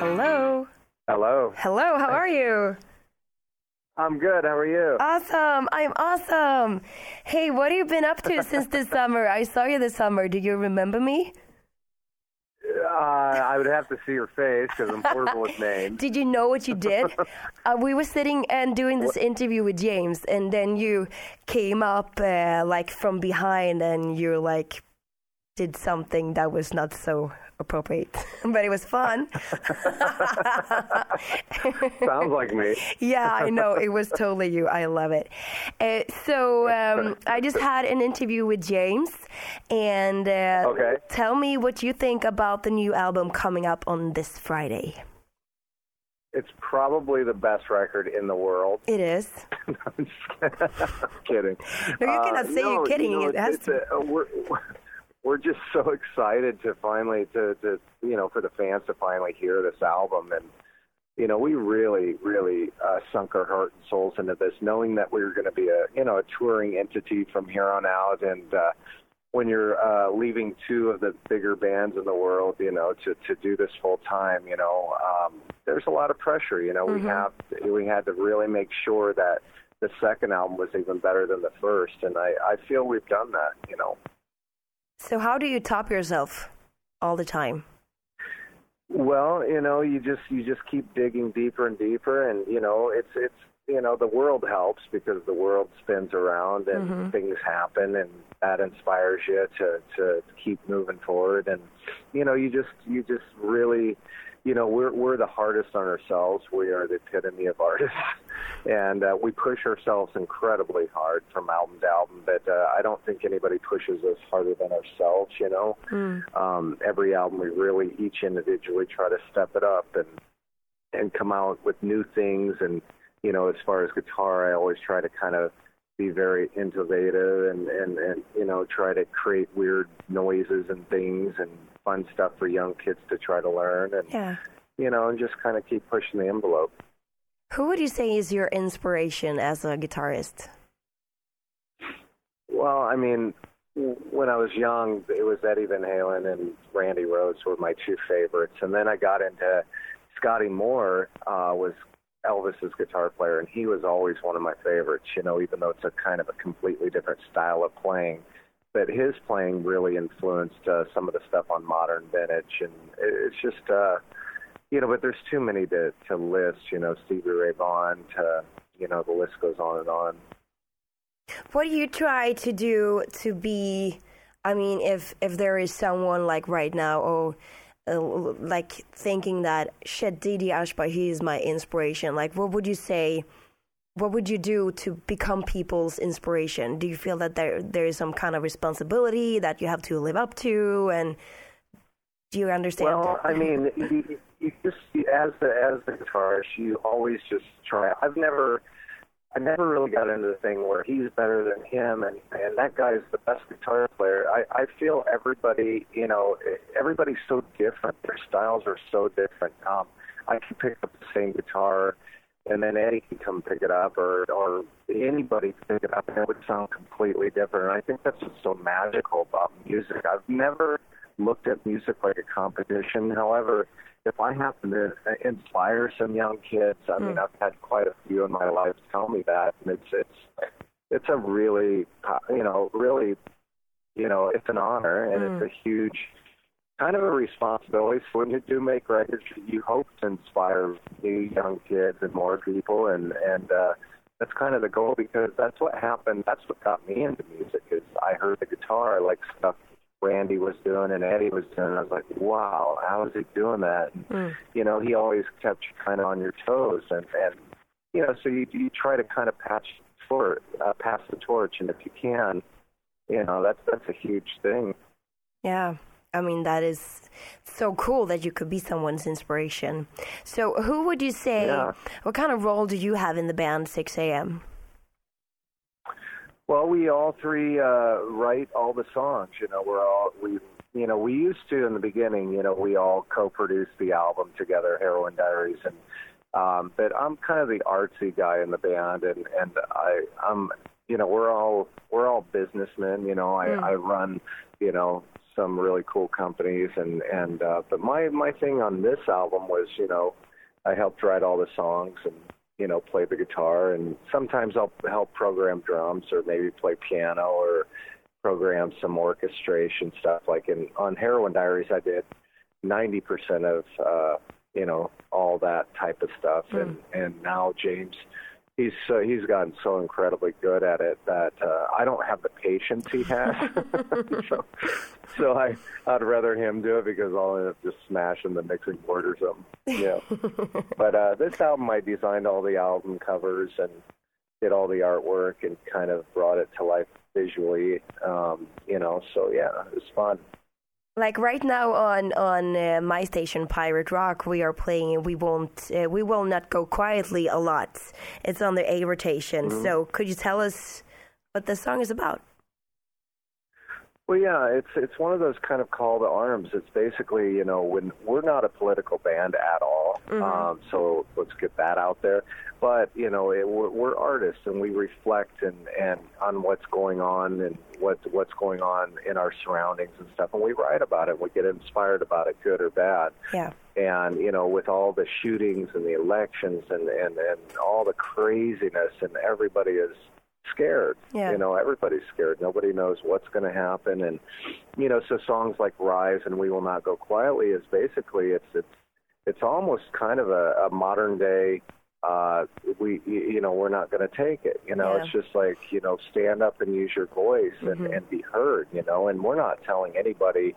Hello. Hello. Hello, how are you? I'm good. How are you? Awesome. I'm awesome. Hey, what have you been up to since this summer? I saw you this summer. Do you remember me? Uh, I would have to see your face because I'm horrible with names. Did you know what you did? uh, we were sitting and doing this interview with James, and then you came up uh, like from behind, and you like did something that was not so appropriate, but it was fun. Sounds like me. yeah, I know. It was totally you. I love it. Uh, so um, I just had an interview with James, and uh, Okay. tell me what you think about the new album coming up on this Friday. It's probably the best record in the world. It is. I'm just kidding. No, you Uh, cannot say no, you're kidding. You know, It has it's a- uh, we're, we're just so excited to finally to, to you know for the fans to finally hear this album and you know we really really uh, sunk our heart and souls into this knowing that we were going to be a you know a touring entity from here on out and uh, when you're uh, leaving two of the bigger bands in the world, you know, to to do this full time, you know, um, there's a lot of pressure. You know, we have we had to really make sure that the second album was even better than the first, and I I feel we've done that. You know, So how do you top yourself all the time? well, you know, you just you just keep digging deeper and deeper, and you know, it's it's you know the world helps because the world spins around and mm-hmm. things happen and that inspires you to to keep moving forward and you know you just you just really you know we're we're the hardest on ourselves. We are the epitome of artists. And uh, we push ourselves incredibly hard from album to album but uh, I don't think anybody pushes us harder than ourselves you know? Um every album we really each individually try to step it up and and come out with new things. And you know as far as guitar i always try to kind of be very innovative and and and you know try to create weird noises and things and fun stuff for young kids to try to learn and Yeah. you know and just kind of keep pushing the envelope Who would you say is your inspiration as a guitarist? Well, I mean, when I was young, it was Eddie Van Halen and Randy Rhoads were my two favorites, and then I got into Scotty Moore uh, was Elvis's guitar player, and he was always one of my favorites. You know, even though it's a kind of a completely different style of playing, but his playing really influenced uh, some of the stuff on modern vintage, and it's just. uh you know, but there's too many to to list. You know, Stevie Ray Vaughan. To you know, the list goes on and on. What do you try to do to be? I mean, if if there is someone like right now, or uh, like thinking that shit, DJ Ashba, he is my inspiration. Like, what would you say? What would you do to become people's inspiration? Do you feel that there there is some kind of responsibility that you have to live up to, and do you understand? Well, I mean, you, you just as the as the guitarist, you always just try. I've never, I never really got into the thing where he's better than him, and and that guy's the best guitar player. I I feel everybody, you know, everybody's so different. Their styles are so different. Um, I can pick up the same guitar. And then Eddie can come pick it up, or or anybody can pick it up, and it would sound completely different. And I think that's what's so magical about music. I've never looked at music like a competition. However, if I happen to inspire some young kids, I mean, hmm. I've had quite a few in my life tell me that, and it's it's it's a really, you know, really, you know, it's an honor and it's hmm. a huge kind of a responsibility. So when you do make records, you hope to inspire new young kids and more people, and and uh, that's kind of the goal because that's what happened. That's what got me into music. Is I heard the guitar, I like stuff Randy was doing and Eddie was doing. I was like, wow, how is he doing that? And, You know, he always kept you kind of on your toes, and and you know, so you you try to kind of patch for uh, pass the torch, and if you can, you know, that's that's a huge thing. Yeah. I mean, that is so cool that you could be someone's inspiration. So, who would you say, Yeah. what kind of role do you have in the band Sixx:A.M.? Well, we all three uh, write all the songs. You know, we're all we. You know, we used to in the beginning. You know, we all co-produced the album together, Heroin Diaries, and um, but I'm kind of the artsy guy in the band, and and I I'm you know we're all we're all businessmen. You know, I I run you know some really cool companies, and and uh, but my my thing on this album was, you know, I helped write all the songs and you know play the guitar, and sometimes I'll help program drums or maybe play piano or program some orchestration stuff. Like in on Heroin Diaries, I did ninety percent of uh, you know all that type of stuff, mm. and and now James he's uh, he's gotten so incredibly good at it that uh, I don't have the patience he has. so, so I I'd rather him do it because I'll end up just smashing the mixing board or something. Yeah. but uh, this album, I designed all the album covers and did all the artwork and kind of brought it to life visually. Um, you know, so yeah, it was fun like right now on on uh, my station pirate rock we are playing we won't uh, we will not go quietly a lot. It's on the a rotation. Mm-hmm. so could you tell us what the song is about well yeah it's it's one of those kind of call to arms. It's basically you know when we're not a political band at all mm-hmm. um, so let's get that out there. But you know it, we're, we're artists and we reflect and and on what's going on and what what's going on in our surroundings and stuff. And we write about it. We get inspired about it good or bad. Yeah. And you know with all the shootings and the elections and and and all the craziness and everybody is scared yeah. you know everybody's scared nobody knows what's going to happen and you know so songs like rise and we will not go quietly is basically it's it's it's almost kind of a, a modern day uh, we, you know, we're not going to take it. You know, yeah. it's just like, you know, stand up and use your voice and, mm-hmm. and be heard, you know, and we're not telling anybody,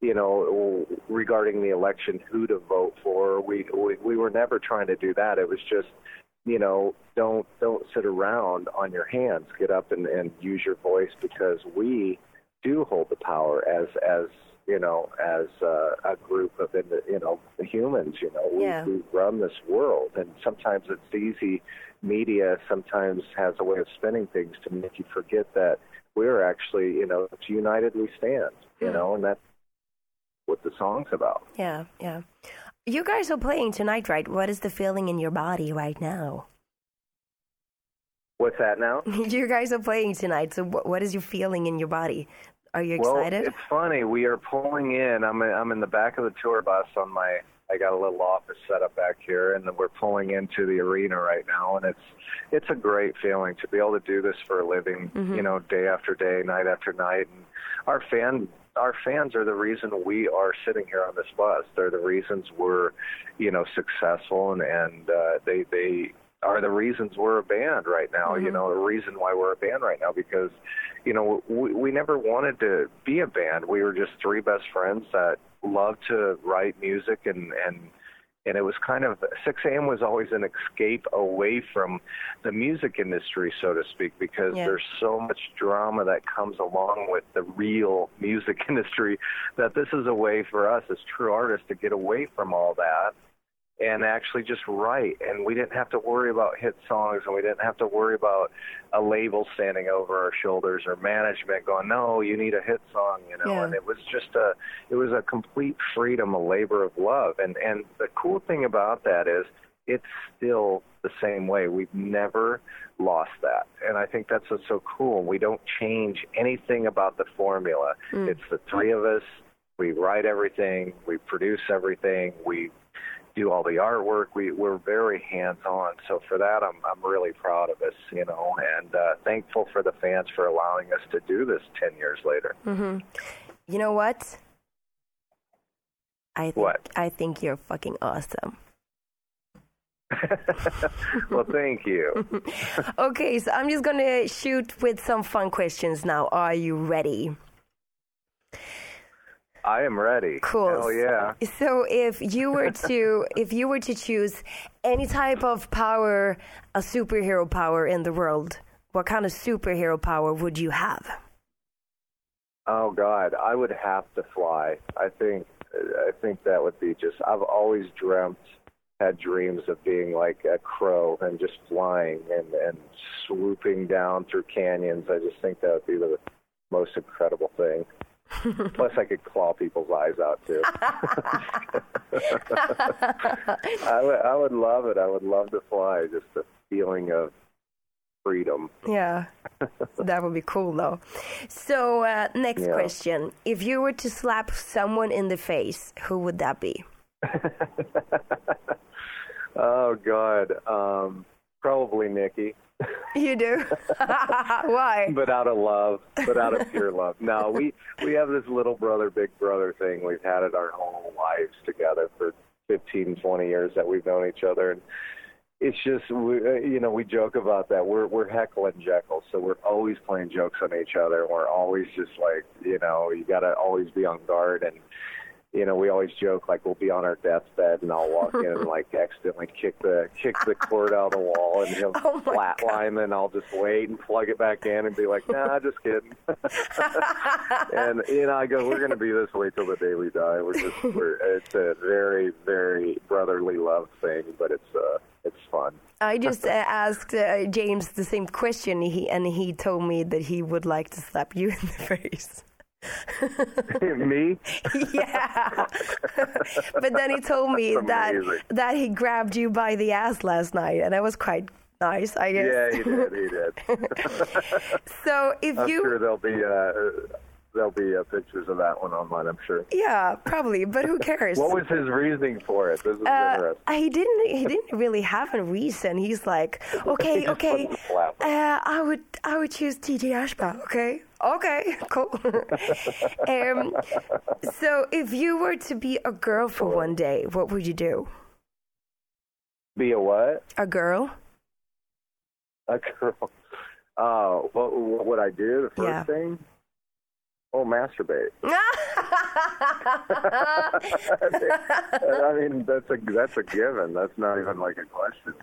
you know, regarding the election who to vote for. We, we, we were never trying to do that. It was just, you know, don't, don't sit around on your hands. Get up and, and use your voice because we do hold the power as, as, you know, as uh, a group of, you know, humans. You know, we, yeah. we run this world, and sometimes it's easy. Media sometimes has a way of spinning things to make you forget that we're actually, you know, it's united we stand. You mm. know, and that's what the song's about. Yeah, yeah. You guys are playing tonight, right? What is the feeling in your body right now? What's that now? you guys are playing tonight, so what is your feeling in your body? Are you excited? Well, it's funny. We are pulling in. I'm in, I'm in the back of the tour bus on my. I got a little office set up back here, and we're pulling into the arena right now, and it's it's a great feeling to be able to do this for a living. Mm-hmm. You know, day after day, night after night, and our fan our fans are the reason we are sitting here on this bus. They're the reasons we're, you know, successful, and and uh, they they are the reasons we're a band right now. Mm-hmm. You know, the reason why we're a band right now because, you know, we, we never wanted to be a band. We were just three best friends that loved to write music and and and it was kind of Sixx:A.M. was always an escape away from the music industry, so to speak, because yeah. there's so much drama that comes along with the real music industry that this is a way for us as true artists to get away from all that and actually just write. And we didn't have to worry about hit songs, and we didn't have to worry about a label standing over our shoulders or management going, "No, you need a hit song," you know. Yeah. And it was just a, it was a complete freedom, a labor of love. And and the cool thing about that is, it's still the same way. We've never lost that, and I think that's what's so cool. We don't change anything about the formula. Mm. It's the three of us. We write everything. We produce everything. We do all the artwork. We we're very hands on. So for that, I'm I'm really proud of us, you know, and uh, thankful for the fans for allowing us to do this ten years later. Mm-hmm. You know what? I think, what? I think you're fucking awesome. well, thank you. okay, so I'm just gonna shoot with some fun questions now. Are you ready? I am ready. Cool. Oh yeah. So if you were to if you were to choose any type of power, a superhero power in the world, what kind of superhero power would you have? Oh God, I would have to fly. I think I think that would be just I've always dreamt had dreams of being like a crow and just flying and and swooping down through canyons. I just think that would be the most incredible thing. Plus, I could claw people's eyes out too. I would, I would love it. I would love to fly. Just the feeling of freedom. Yeah, that would be cool though. So uh, next Yeah. question: If you were to slap someone in the face, who would that be? oh God, um, probably Nikki, You do? Why? but out of love, but out of pure love. No, we we have this little brother, big brother thing. We've had it our whole lives together for 15, 20 years that we've known each other, and it's just we, uh, you know we joke about that. We're we're Heckle and Jekyll, so we're always playing jokes on each other. We're always just like you know you got to always be on guard and. You know, we always joke like we'll be on our deathbed, and I'll walk in and like accidentally kick the kick the cord out of the wall, and he'll Oh flatline, and I'll just wait and plug it back in and be like, "Nah, just kidding." and you know, I go, "We're going to be this way till the day we die." We're just, we're, it's a very, very brotherly love thing, but it's uh, it's fun. I just uh, asked uh, James the same question, he, and he told me that he would like to slap you in the face. Me? yeah, but then he told me that that he grabbed you by the ass last night, and that was quite nice, I guess. Yeah, he did. He did. So if I'm you, sure there'll be uh, there'll be uh, pictures of that one online. I'm sure. yeah, probably, but who cares? What was his reasoning for it? This is Uh, interesting. he didn't. He didn't really have a reason. He's like, okay, okay. wanted to slap him. Uh, I would, I would choose DJ Ashba. Okay, okay, cool. um, so, if you were to be a girl for one day, what would you do? Be a what? A girl? A girl. Uh, what, what would I do? The first Yeah. thing? Oh, masturbate. I mean, that's a that's a given. That's not even like a question.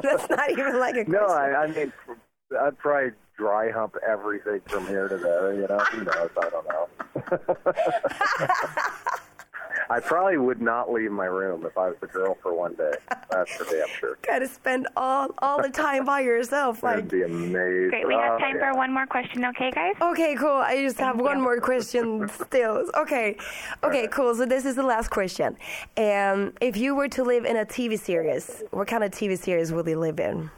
That's not even like a question. No, I, I mean, I'd probably dry hump everything from here to there. You know, who knows? I don't know. I probably would not leave my room if I was a girl for one day. That's for damn sure. Gotta spend all all the time by yourself. That'd be amazing. Great. We have Oh, time yeah. for one more question, okay, guys? Okay, cool. I just have one more question still. Okay, okay, cool. So this is the last question. Um, if you were to live in a TV series, what kind of TV series would you live in?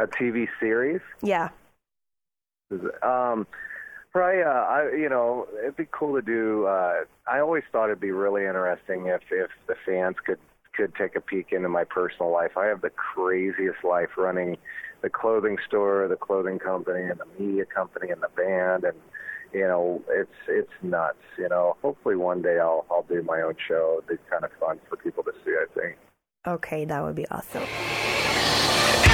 A TV series? Yeah. Um, probably. Uh, I you know, it'd be cool to do. Uh, I always thought it'd be really interesting if if the fans could could take a peek into my personal life. I have the craziest life running the clothing store, the clothing company, and the media company, and the band, and you know, it's it's nuts. You know, hopefully one day I'll I'll do my own show. It'd be kind of fun for people to see. I think. Okay, that would be awesome. If you're the